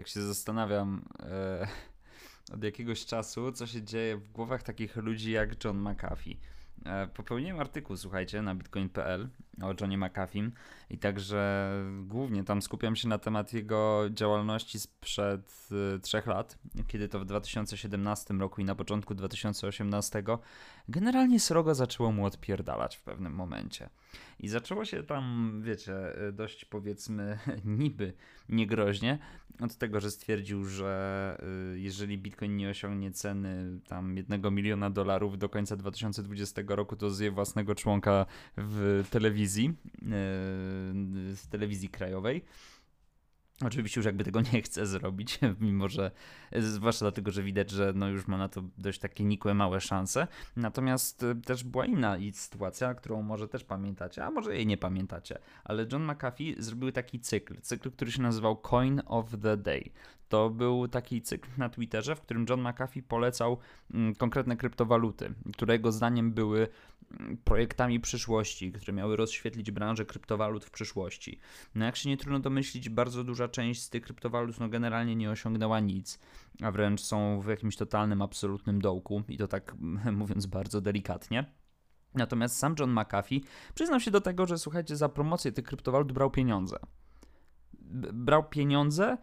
tak się zastanawiam e, od jakiegoś czasu, co się dzieje w głowach takich ludzi jak John McAfee. E, popełniłem artykuł, słuchajcie, na bitcoin.pl o Johnie McAfee i także głównie tam skupiam się na temat jego działalności sprzed y, trzech lat, kiedy to w 2017 roku i na początku 2018 generalnie srogo zaczęło mu odpierdalać w pewnym momencie. I zaczęło się tam, wiecie, dość powiedzmy niby niegroźnie od tego, że stwierdził, że y, jeżeli Bitcoin nie osiągnie ceny tam jednego miliona dolarów do końca 2020 roku, to zje własnego członka w telewizji, y, w telewizji krajowej. Oczywiście już jakby tego nie chce zrobić, mimo że, zwłaszcza dlatego, że widać, że no już ma na to dość takie nikłe, małe szanse. Natomiast y, też była inna sytuacja, którą może też pamiętacie, a może jej nie pamiętacie, ale John McAfee zrobił taki cykl, cykl, który się nazywał Coin of the Day. To był taki cykl na Twitterze, w którym John McAfee polecał mm, konkretne kryptowaluty, które jego zdaniem były mm, projektami przyszłości, które miały rozświetlić branżę kryptowalut w przyszłości. No jak się nie trudno domyślić, bardzo duża część z tych kryptowalut no generalnie nie osiągnęła nic, a wręcz są w jakimś totalnym, absolutnym dołku i to tak mówiąc bardzo delikatnie. Natomiast sam John McAfee przyznał się do tego, że słuchajcie, za promocję tych kryptowalut brał pieniądze. brał pieniądze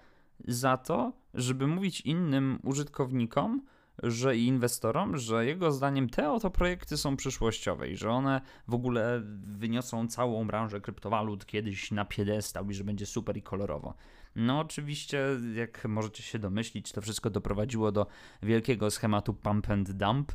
za to, żeby mówić innym użytkownikom, że i inwestorom, że jego zdaniem te oto projekty są przyszłościowe i że one w ogóle wyniosą całą branżę kryptowalut kiedyś na piedestał i że będzie super i kolorowo. No oczywiście, jak możecie się domyślić, to wszystko doprowadziło do wielkiego schematu pump and dump,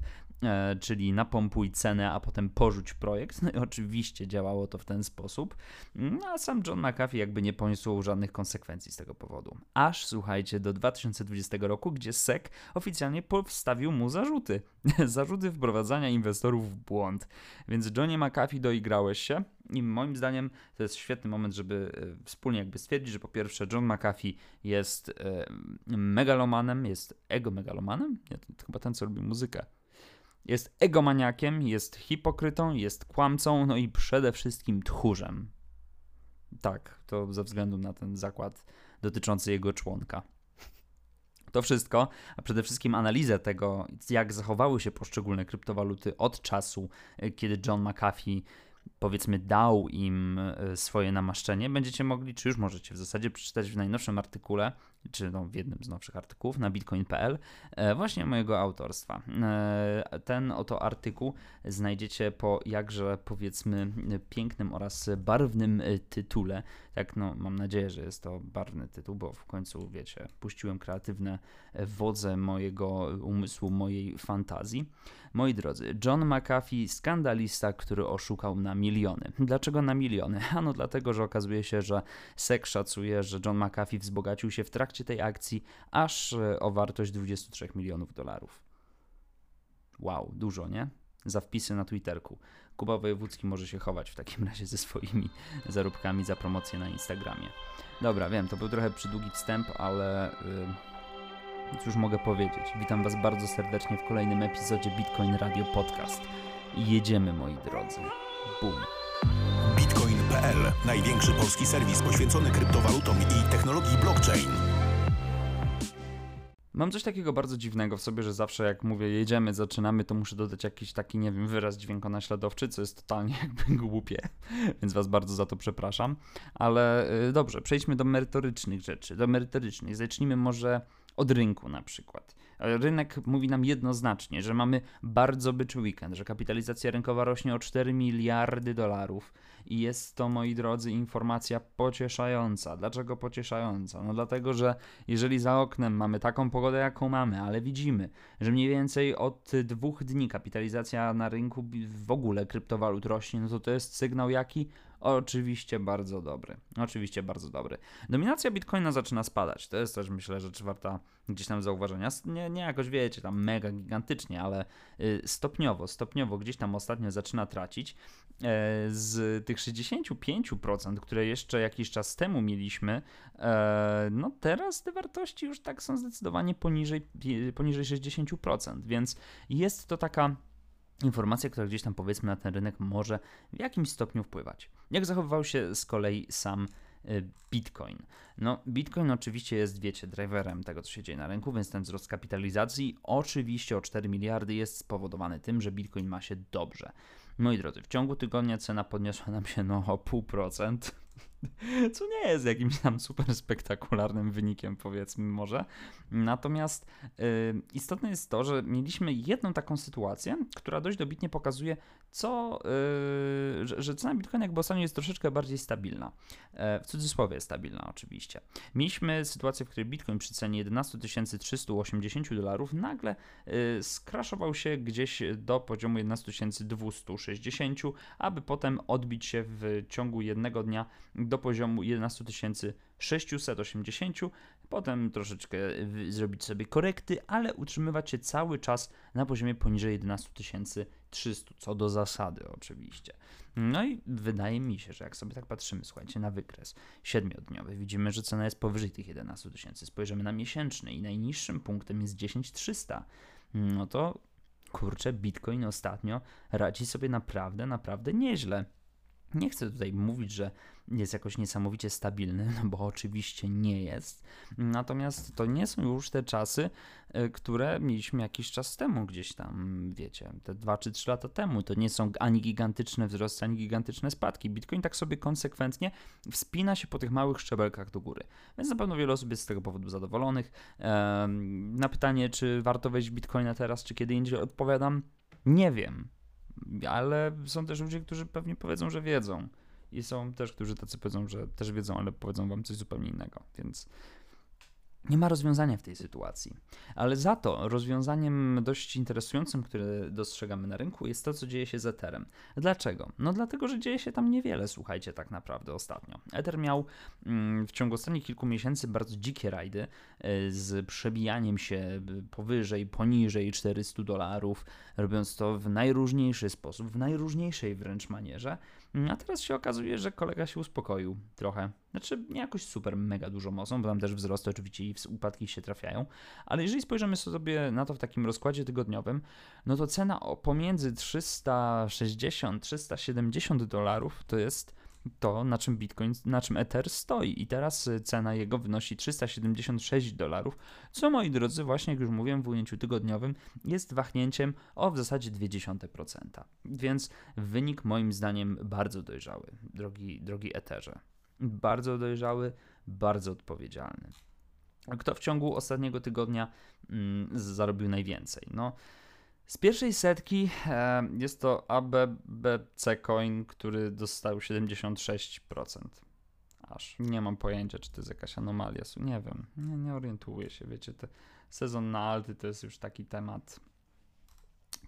czyli napompuj cenę, a potem porzuć projekt. No i oczywiście działało to w ten sposób. No, a sam John McAfee jakby nie poniósł żadnych konsekwencji z tego powodu. Aż słuchajcie, do 2020 roku, gdzie SEC oficjalnie postawił mu zarzuty. zarzuty wprowadzania inwestorów w błąd. Więc Johnie McAfee doigrałeś się. I moim zdaniem to jest świetny moment, żeby e, wspólnie jakby stwierdzić, że po pierwsze John McAfee jest e, megalomanem, jest ego-megalomanem, ja, to chyba ten, co lubi muzykę, jest egomaniakiem, jest hipokrytą, jest kłamcą, no i przede wszystkim tchórzem. Tak, to ze względu na ten zakład dotyczący jego członka. To wszystko, a przede wszystkim analizę tego, jak zachowały się poszczególne kryptowaluty od czasu, kiedy John McAfee powiedzmy dał im e, swoje namaszczenie, będziecie mogli, czy już możecie w zasadzie przeczytać w najnowszym artykule, czy no w jednym z nowszych artykułów na bitcoin.pl, e, właśnie mojego autorstwa. E, ten oto artykuł znajdziecie po jakże powiedzmy pięknym oraz barwnym tytule. Tak, no mam nadzieję, że jest to barwny tytuł, bo w końcu wiecie, puściłem kreatywne wodze mojego umysłu, mojej fantazji. Moi drodzy, John McAfee, skandalista, który oszukał na miliony. Dlaczego na miliony? Ano dlatego, że okazuje się, że SEC szacuje, że John McAfee wzbogacił się w trakcie tej akcji aż e, o wartość 23 milionów dolarów. Wow, dużo, nie? Za wpisy na Twitterku. Kuba Wojewódzki może się chować w takim razie ze swoimi zarobkami za promocję na Instagramie. Dobra, wiem, to był trochę przydługi wstęp, ale... Yy Cóż mogę powiedzieć? Witam Was bardzo serdecznie w kolejnym epizodzie Bitcoin Radio Podcast. jedziemy, moi drodzy. Boom. Bitcoin.pl największy polski serwis poświęcony kryptowalutom i technologii blockchain. Mam coś takiego bardzo dziwnego w sobie, że zawsze jak mówię jedziemy, zaczynamy, to muszę dodać jakiś taki, nie wiem, wyraz dźwiękonaśladowczy, co jest totalnie jakby głupie, więc was bardzo za to przepraszam. Ale y, dobrze, przejdźmy do merytorycznych rzeczy, do merytorycznych. Zacznijmy może od rynku na przykład. Rynek mówi nam jednoznacznie, że mamy bardzo byczy weekend, że kapitalizacja rynkowa rośnie o 4 miliardy dolarów i jest to, moi drodzy, informacja pocieszająca. Dlaczego pocieszająca? No dlatego, że jeżeli za oknem mamy taką pogodę, jaką mamy, ale widzimy, że mniej więcej od dwóch dni kapitalizacja na rynku w ogóle kryptowalut rośnie, no to to jest sygnał jaki? Oczywiście bardzo dobry. Oczywiście bardzo dobry. Dominacja Bitcoina zaczyna spadać. To jest też myślę rzecz warta gdzieś tam zauważenia. Nie, nie jakoś wiecie, tam mega gigantycznie, ale y, stopniowo, stopniowo gdzieś tam ostatnio zaczyna tracić. E, z tych 65%, które jeszcze jakiś czas temu mieliśmy, e, no teraz te wartości już tak są zdecydowanie poniżej, poniżej 60%, więc jest to taka informacja, która gdzieś tam powiedzmy na ten rynek może w jakimś stopniu wpływać. Jak zachowywał się z kolei sam Bitcoin. No, Bitcoin oczywiście jest, wiecie, driverem tego, co się dzieje na rynku, więc ten wzrost kapitalizacji oczywiście o 4 miliardy jest spowodowany tym, że Bitcoin ma się dobrze. Moi drodzy, w ciągu tygodnia cena podniosła nam się no o pół procent co nie jest jakimś tam super spektakularnym wynikiem, powiedzmy może. Natomiast y, istotne jest to, że mieliśmy jedną taką sytuację, która dość dobitnie pokazuje, co, y, że, że cena Bitcoina jakby ostatnio jest troszeczkę bardziej stabilna. E, w cudzysłowie stabilna oczywiście. Mieliśmy sytuację, w której Bitcoin przy cenie 11 380 dolarów nagle y, skraszował się gdzieś do poziomu 11 260, aby potem odbić się w ciągu jednego dnia do poziomu 11 680, potem troszeczkę zrobić sobie korekty, ale utrzymywać się cały czas na poziomie poniżej 11 300, co do zasady oczywiście. No i wydaje mi się, że jak sobie tak patrzymy, słuchajcie, na wykres siedmiodniowy, widzimy, że cena jest powyżej tych 11 tysięcy. Spojrzymy na miesięczny i najniższym punktem jest 10300. No to kurczę, Bitcoin ostatnio radzi sobie naprawdę, naprawdę nieźle. Nie chcę tutaj mówić, że jest jakoś niesamowicie stabilny, no bo oczywiście nie jest. Natomiast to nie są już te czasy, e, które mieliśmy jakiś czas temu, gdzieś tam, wiecie, te 2 czy 3 lata temu. To nie są ani gigantyczne wzrosty, ani gigantyczne spadki. Bitcoin tak sobie konsekwentnie wspina się po tych małych szczebelkach do góry. Więc na pewno wiele osób jest z tego powodu zadowolonych. Na pytanie, czy warto wejść w Bitcoina teraz, czy kiedy indziej, odpowiadam, nie wiem ale są też ludzie, którzy pewnie powiedzą, że wiedzą. I są też, którzy tacy powiedzą, że też wiedzą, ale powiedzą wam coś zupełnie innego. Więc nie ma rozwiązania w tej sytuacji. Ale za to rozwiązaniem dość interesującym, które dostrzegamy na rynku, jest to, co dzieje się z Etherem. Dlaczego? No dlatego, że dzieje się tam niewiele, słuchajcie, tak naprawdę ostatnio. Ether miał mm, w ciągu ostatnich kilku miesięcy bardzo dzikie rajdy y, z przebijaniem się powyżej, poniżej 400 dolarów, robiąc to w najróżniejszy sposób, w najróżniejszej wręcz manierze. A teraz się okazuje, że kolega się uspokoił trochę. Znaczy, nie jakoś super mega dużo mocą, bo tam też wzrosty oczywiście i upadki się trafiają, ale jeżeli spojrzymy sobie na to w takim rozkładzie tygodniowym, no to cena pomiędzy 360-370 dolarów to jest to, na czym Bitcoin, na czym Ether stoi. I teraz y, cena jego wynosi 376 dolarów, co moi drodzy, właśnie jak już mówiłem w ujęciu tygodniowym, jest wahnięciem o w zasadzie 0,2%. Więc wynik moim zdaniem bardzo dojrzały, drogi, drogi Etherze. Bardzo dojrzały, bardzo odpowiedzialny. Kto w ciągu ostatniego tygodnia mm, zarobił najwięcej? No, z pierwszej setki jest to ABBC Coin, który dostał 76%. Aż nie mam pojęcia, czy to jest jakaś anomalia. Nie wiem, nie, nie orientuję się. Wiecie, te sezon na alty to jest już taki temat.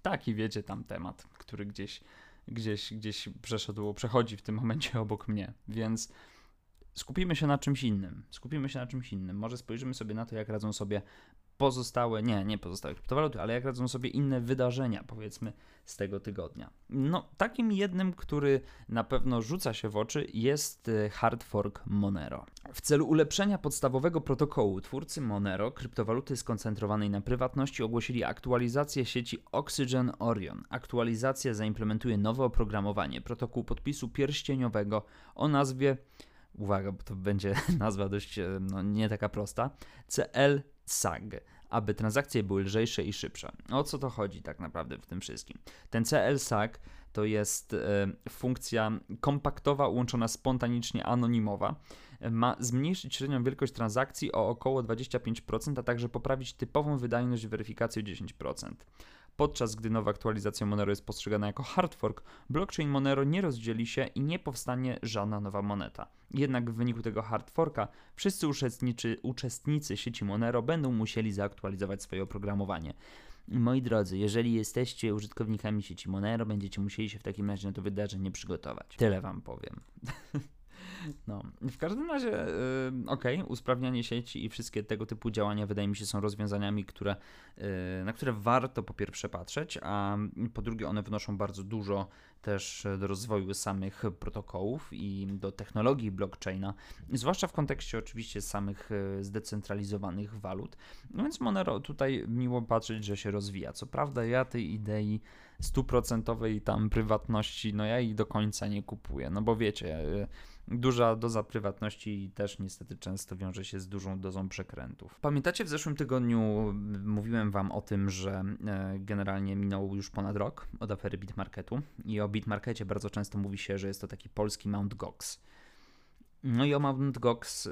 Taki, wiecie, tam temat, który gdzieś, gdzieś, gdzieś przeszedł, przechodzi w tym momencie obok mnie. Więc skupimy się na czymś innym. Skupimy się na czymś innym. Może spojrzymy sobie na to, jak radzą sobie pozostałe, nie, nie pozostałe kryptowaluty, ale jak radzą sobie inne wydarzenia, powiedzmy, z tego tygodnia. No, takim jednym, który na pewno rzuca się w oczy, jest e, hard fork Monero. W celu ulepszenia podstawowego protokołu twórcy Monero, kryptowaluty skoncentrowanej na prywatności, ogłosili aktualizację sieci Oxygen Orion. Aktualizacja zaimplementuje nowe oprogramowanie, protokół podpisu pierścieniowego o nazwie uwaga, bo to będzie nazwa dość e, no, nie taka prosta, CL SAG, aby transakcje były lżejsze i szybsze. O co to chodzi tak naprawdę w tym wszystkim? Ten CL SAG to jest e, funkcja kompaktowa, łączona spontanicznie anonimowa. Ma zmniejszyć średnią wielkość transakcji o około 25%, a także poprawić typową wydajność weryfikacji o 10%. Podczas gdy nowa aktualizacja Monero jest postrzegana jako hard fork, blockchain Monero nie rozdzieli się i nie powstanie żadna nowa moneta. Jednak w wyniku tego hard forka wszyscy uczestnicy, sieci Monero będą musieli zaktualizować swoje oprogramowanie. Moi drodzy, jeżeli jesteście użytkownikami sieci Monero, będziecie musieli się w takim razie na to wydarzenie przygotować. Tyle wam powiem. No, w każdym razie, yy, okej, okay, usprawnianie sieci i wszystkie tego typu działania wydaje mi się są rozwiązaniami, które, yy, na które warto po pierwsze patrzeć, a po drugie one wnoszą bardzo dużo też do rozwoju samych protokołów i do technologii blockchaina, zwłaszcza w kontekście oczywiście samych y, zdecentralizowanych walut. No więc Monero tutaj miło patrzeć, że się rozwija. Co prawda ja tej idei stuprocentowej tam prywatności, no ja jej do końca nie kupuję, no bo wiecie, y, duża doza prywatności też niestety często wiąże się z dużą dozą przekrętów. Pamiętacie, w zeszłym tygodniu mówiłem Wam o tym, że e, generalnie minął już ponad rok od afery Bitmarketu i o Bitmarkecie bardzo często mówi się, że jest to taki polski Mount Gox. No i o Mount Gox y,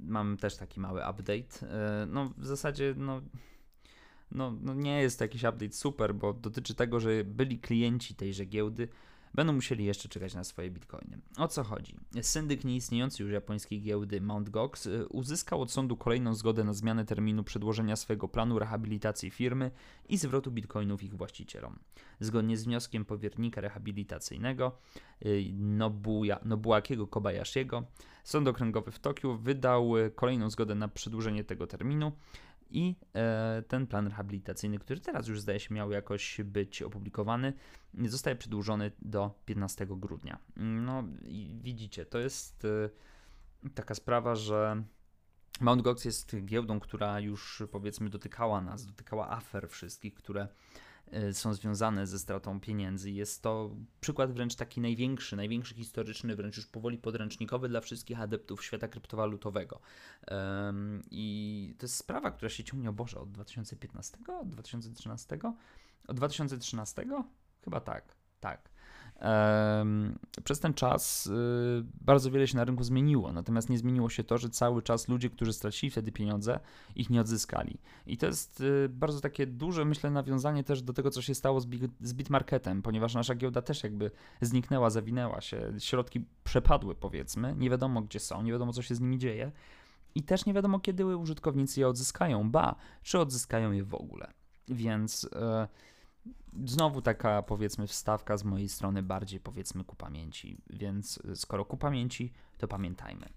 mam też taki mały update. Y, no w zasadzie no, no, no nie jest to jakiś update super, bo dotyczy tego, że byli klienci tejże giełdy będą musieli jeszcze czekać na swoje bitcoiny. O co chodzi? Syndyk nieistniejący już japońskiej giełdy Mt. Gox y, uzyskał od sądu kolejną zgodę na zmianę terminu przedłożenia swojego planu rehabilitacji firmy i zwrotu bitcoinów ich właścicielom. Zgodnie z wnioskiem powiernika rehabilitacyjnego y, Nobuya, Nobuakiego Kobayashiego, Sąd Okręgowy w Tokiu wydał y, kolejną zgodę na przedłużenie tego terminu i e, ten plan rehabilitacyjny, który teraz już zdaje się miał jakoś być opublikowany, zostaje przedłużony do 15 grudnia. No i widzicie, to jest e, taka sprawa, że Mt. Gox jest giełdą, która już powiedzmy dotykała nas, dotykała afer wszystkich, które są związane ze stratą pieniędzy. Jest to przykład wręcz taki największy, największy historyczny, wręcz już powoli podręcznikowy dla wszystkich adeptów świata kryptowalutowego. I to jest sprawa, która się ciągnie, o Boże, od 2015, od 2013? Od 2013? Chyba tak, tak. Przez ten czas y, bardzo wiele się na rynku zmieniło, natomiast nie zmieniło się to, że cały czas ludzie, którzy stracili wtedy pieniądze, ich nie odzyskali. I to jest y, bardzo takie duże, myślę, nawiązanie też do tego, co się stało z, bit, z Bitmarketem, ponieważ nasza giełda też jakby zniknęła, zawinęła się, środki przepadły, powiedzmy, nie wiadomo gdzie są, nie wiadomo co się z nimi dzieje i też nie wiadomo kiedy użytkownicy je odzyskają, ba, czy odzyskają je w ogóle. Więc. Yy, Znowu taka powiedzmy wstawka z mojej strony bardziej powiedzmy ku pamięci, więc skoro ku pamięci, to pamiętajmy.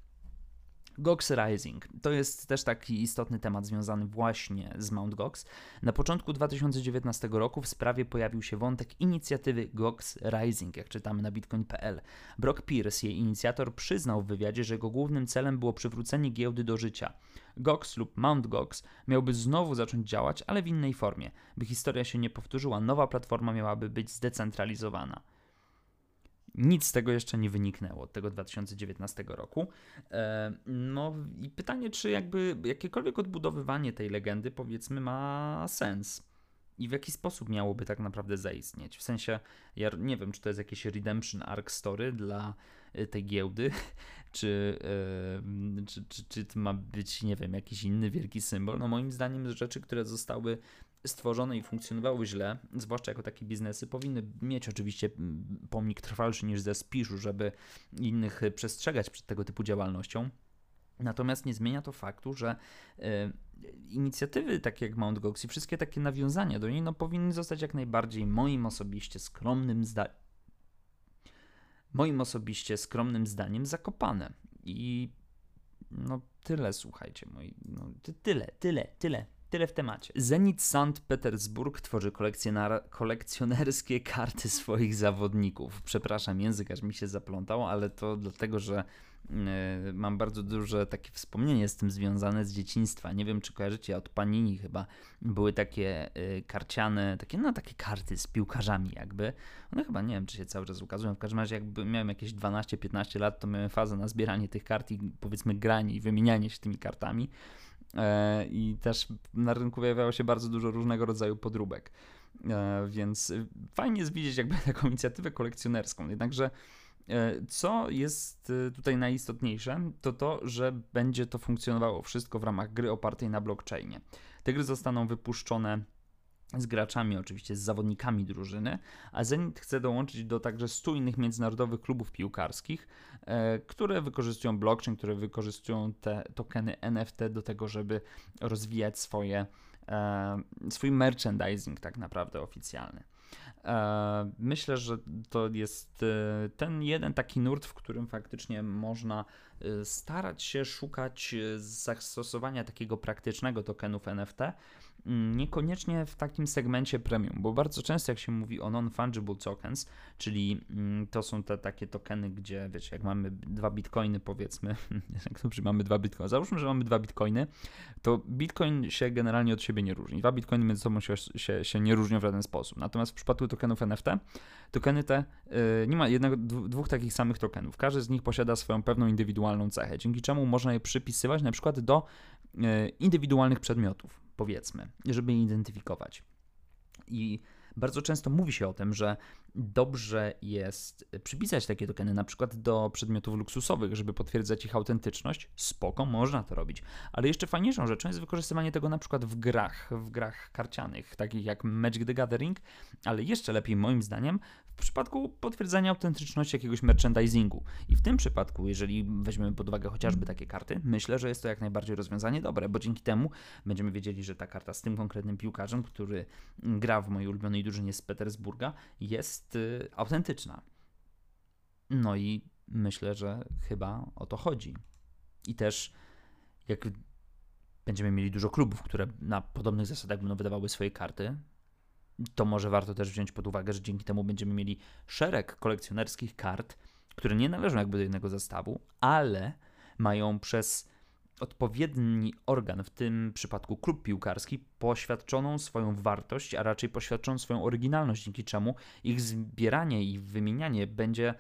Gox Rising to jest też taki istotny temat związany właśnie z Mt. Gox. Na początku 2019 roku w sprawie pojawił się wątek inicjatywy Gox Rising, jak czytamy na bitcoin.pl. Brock Pierce, jej inicjator, przyznał w wywiadzie, że jego głównym celem było przywrócenie giełdy do życia. Gox lub Mt. Gox miałby znowu zacząć działać, ale w innej formie. By historia się nie powtórzyła, nowa platforma miałaby być zdecentralizowana. Nic z tego jeszcze nie wyniknęło od tego 2019 roku. E, no i pytanie, czy jakby jakiekolwiek odbudowywanie tej legendy powiedzmy ma sens i w jaki sposób miałoby tak naprawdę zaistnieć. W sensie, ja nie wiem, czy to jest jakieś redemption arc story dla e, tej giełdy, czy, yy, czy, czy, czy to ma być, nie wiem, jakiś inny wielki symbol. No moim zdaniem rzeczy, które zostały stworzone i funkcjonowały źle, zwłaszcza jako takie biznesy, powinny mieć oczywiście pomnik trwalszy niż ze spiszu, żeby innych przestrzegać przed tego typu działalnością. Natomiast nie zmienia to faktu, że y, inicjatywy takie jak Mount Gox i wszystkie takie nawiązania do niej no, powinny zostać jak najbardziej moim osobiście skromnym zdaniem moim osobiście skromnym zdaniem zakopane. I no tyle, słuchajcie, moi, no, tyle, tyle, tyle. Tyle w temacie. Zenit St. Petersburg tworzy kolekcjonerskie karty swoich zawodników. Przepraszam, język aż mi się zaplątał, ale to dlatego, że Y, mam bardzo duże takie wspomnienie z tym związane z dzieciństwa. Nie wiem, czy kojarzycie, od Panini chyba były takie y, karciane, takie, no takie karty z piłkarzami jakby. One chyba, nie wiem, czy się cały czas ukazują. W każdym razie jakby miałem jakieś 12-15 lat, to miałem fazę na zbieranie tych kart i powiedzmy granie i wymienianie się tymi kartami. E, I też na rynku pojawiało się bardzo dużo różnego rodzaju podróbek. E, więc fajnie jest widzieć jakby taką inicjatywę kolekcjonerską. Jednakże E, co jest tutaj najistotniejsze, to to, że będzie to funkcjonowało wszystko w ramach gry opartej na blockchainie. Te gry zostaną wypuszczone z graczami, oczywiście z zawodnikami drużyny, a Zenit chce dołączyć do także 100 innych międzynarodowych klubów piłkarskich, e, które wykorzystują blockchain, które wykorzystują te tokeny NFT do tego, żeby rozwijać swoje, swój merchandising tak naprawdę oficjalny. E, myślę, że to jest e, ten jeden taki nurt, w którym faktycznie można starać się szukać zastosowania takiego praktycznego tokenów NFT, niekoniecznie w takim segmencie premium, bo bardzo często jak się mówi o non-fungible tokens, czyli mm, to są te takie tokeny, gdzie wiecie, jak mamy dwa bitcoiny powiedzmy, jak dobrze mamy dwa bitcoiny, załóżmy, że mamy dwa bitcoiny, to bitcoin się generalnie od siebie nie różni. Dwa bitcoiny między sobą się, się, się nie różnią w żaden sposób. Natomiast w przypadku tokenów NFT, tokeny te, yy, nie ma jednego, dwóch takich samych tokenów. Każdy z nich posiada swoją pewną indywidualną cechę, dzięki czemu można je przypisywać na przykład do yy, indywidualnych przedmiotów, powiedzmy, żeby je identyfikować. I bardzo często mówi się o tym, że dobrze jest przypisać takie tokeny na przykład do przedmiotów luksusowych, żeby potwierdzać ich autentyczność. Spoko, można to robić. Ale jeszcze fajniejszą rzeczą jest wykorzystywanie tego na przykład w grach, w grach karcianych, takich jak Magic the Gathering, ale jeszcze lepiej moim zdaniem w przypadku potwierdzenia autentyczności jakiegoś merchandisingu. I w tym przypadku, jeżeli weźmiemy pod uwagę chociażby takie karty, myślę, że jest to jak najbardziej rozwiązanie dobre, bo dzięki temu będziemy wiedzieli, że ta karta z tym konkretnym piłkarzem, który gra w mojej ulubionej drużynie z Petersburga, jest y, autentyczna. No i myślę, że chyba o to chodzi. I też jak będziemy mieli dużo klubów, które na podobnych zasadach będą wydawały swoje karty, to może warto też wziąć pod uwagę, że dzięki temu będziemy mieli szereg kolekcjonerskich kart, które nie należą jakby do jednego zestawu, ale mają przez odpowiedni organ, w tym przypadku klub piłkarski, poświadczoną swoją wartość, a raczej poświadczoną swoją oryginalność, dzięki czemu ich zbieranie i wymienianie będzie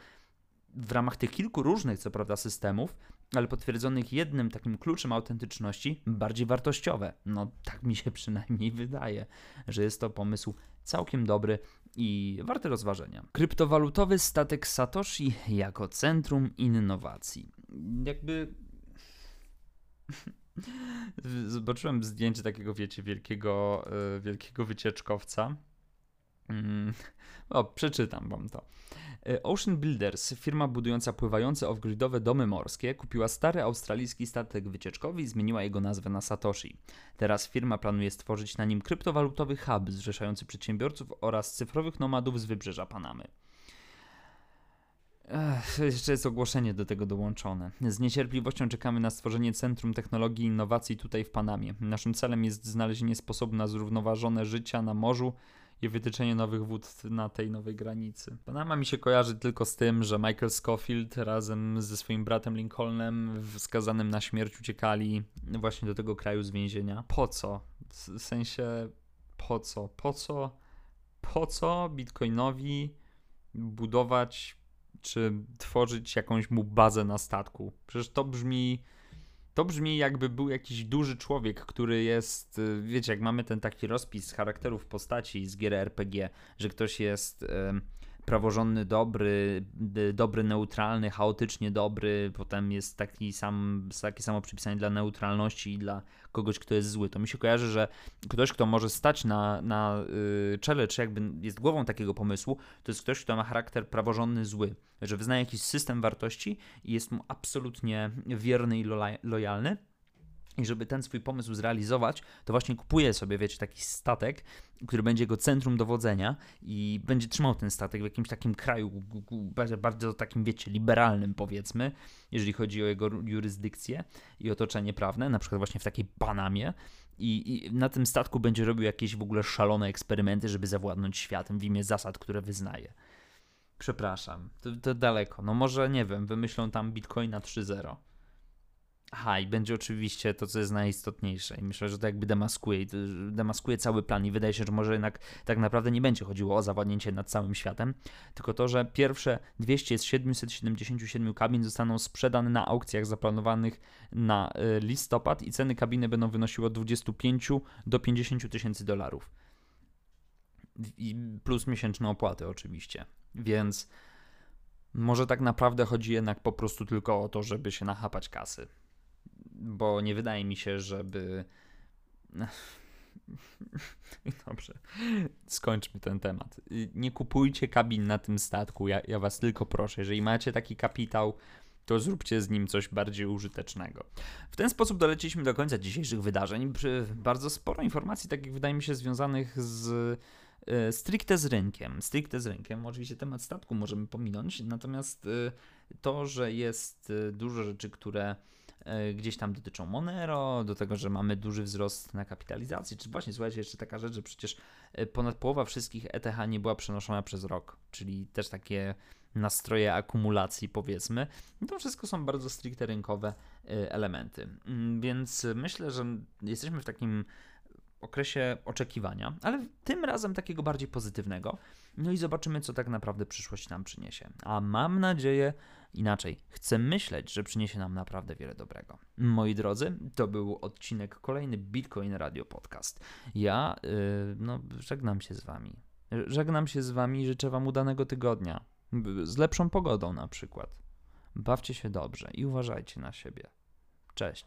w ramach tych kilku różnych, co prawda, systemów, ale potwierdzonych jednym takim kluczem autentyczności, bardziej wartościowe. No, tak mi się przynajmniej wydaje, że jest to pomysł całkiem dobry i warty rozważenia. Kryptowalutowy statek Satoshi jako centrum innowacji. Jakby. Zobaczyłem zdjęcie takiego, wiecie, wielkiego, e, wielkiego wycieczkowca. Mm, o, przeczytam wam to. E, Ocean Builders, firma budująca pływające off-gridowe domy morskie, kupiła stary australijski statek wycieczkowy i zmieniła jego nazwę na Satoshi. Teraz firma planuje stworzyć na nim kryptowalutowy hub zrzeszający przedsiębiorców oraz cyfrowych nomadów z wybrzeża Panamy. Ech, jeszcze jest ogłoszenie do tego dołączone. Z niecierpliwością czekamy na stworzenie Centrum Technologii i Innowacji tutaj w Panamie. Naszym celem jest znalezienie sposobu na zrównoważone życie na morzu i wytyczenie nowych wód na tej nowej granicy. Panama mi się kojarzy tylko z tym, że Michael Scofield razem ze swoim bratem Lincolnem wskazanym na śmierć uciekali właśnie do tego kraju z więzienia. Po co? W sensie po co? Po co? Po co Bitcoinowi budować czy tworzyć jakąś mu bazę na statku? Przecież to brzmi to brzmi jakby był jakiś duży człowiek, który jest, y, wiecie, jak mamy ten taki rozpis charakterów postaci z gier RPG, że ktoś jest praworządny, dobry, dobry, neutralny, chaotycznie dobry, potem jest taki sam, takie samo przypisanie dla neutralności i dla kogoś, kto jest zły. To mi się kojarzy, że ktoś, kto może stać na, na yy, czele, czy jakby jest głową takiego pomysłu, to jest ktoś, kto ma charakter praworządny, zły, że wyznaje jakiś system wartości i jest mu absolutnie wierny i lojalny i żeby ten swój pomysł zrealizować, to właśnie kupuje sobie, wiecie, taki statek, który będzie jego centrum dowodzenia i będzie trzymał ten statek w jakimś takim kraju, bardzo takim, wiecie, liberalnym powiedzmy, jeżeli chodzi o jego jurysdykcję i otoczenie prawne, na przykład właśnie w takiej Panamie. I, I, na tym statku będzie robił jakieś w ogóle szalone eksperymenty, żeby zawładnąć światem w imię zasad, które wyznaje. Przepraszam, to, to daleko. No może, nie wiem, wymyślą tam Bitcoina 3.0 Aha, i będzie oczywiście to, co jest najistotniejsze. I myślę, że to jakby demaskuje, demaskuje cały plan i wydaje się, że może jednak tak naprawdę nie będzie chodziło o zawładnięcie nad całym światem, tylko to, że pierwsze 200 z 777 kabin zostaną sprzedane na aukcjach zaplanowanych na y, listopad i ceny kabiny będą wynosiły od 25 do 50 tysięcy dolarów. Plus miesięczne opłaty oczywiście. Więc może tak naprawdę chodzi jednak po prostu tylko o to, żeby się nachapać kasy bo nie wydaje mi się, żeby. Dobrze, skończmy ten temat. Nie kupujcie kabin na tym statku, ja, ja was tylko proszę. Jeżeli macie taki kapitał, to zróbcie z nim coś bardziej użytecznego. W ten sposób doleciliśmy do końca dzisiejszych wydarzeń. Bardzo sporo informacji, takich wydaje mi się, związanych z y, stricte z rynkiem. Stricte z rynkiem, oczywiście temat statku możemy pominąć, natomiast y, to, że jest y, dużo rzeczy, które gdzieś tam dotyczą Monero, do tego, że mamy duży wzrost na kapitalizacji, czy właśnie, słuchajcie, jeszcze taka rzecz, że przecież y, ponad połowa wszystkich ETH nie była przenoszona przez rok, czyli też takie nastroje akumulacji, powiedzmy. I to wszystko są bardzo stricte rynkowe y, elementy. Mm, Więc myślę, że jesteśmy w takim okresie oczekiwania, ale tym razem takiego bardziej pozytywnego. No i zobaczymy, co tak naprawdę przyszłość nam przyniesie. A mam nadzieję, inaczej, chcę myśleć, że przyniesie nam naprawdę wiele dobrego. Moi drodzy, to był odcinek kolejny Bitcoin Radio Podcast. Ja, yy, no, żegnam się z wami. Żegnam się z wami i życzę wam udanego tygodnia. Z lepszą pogodą na przykład. Bawcie się dobrze i uważajcie na siebie. Cześć.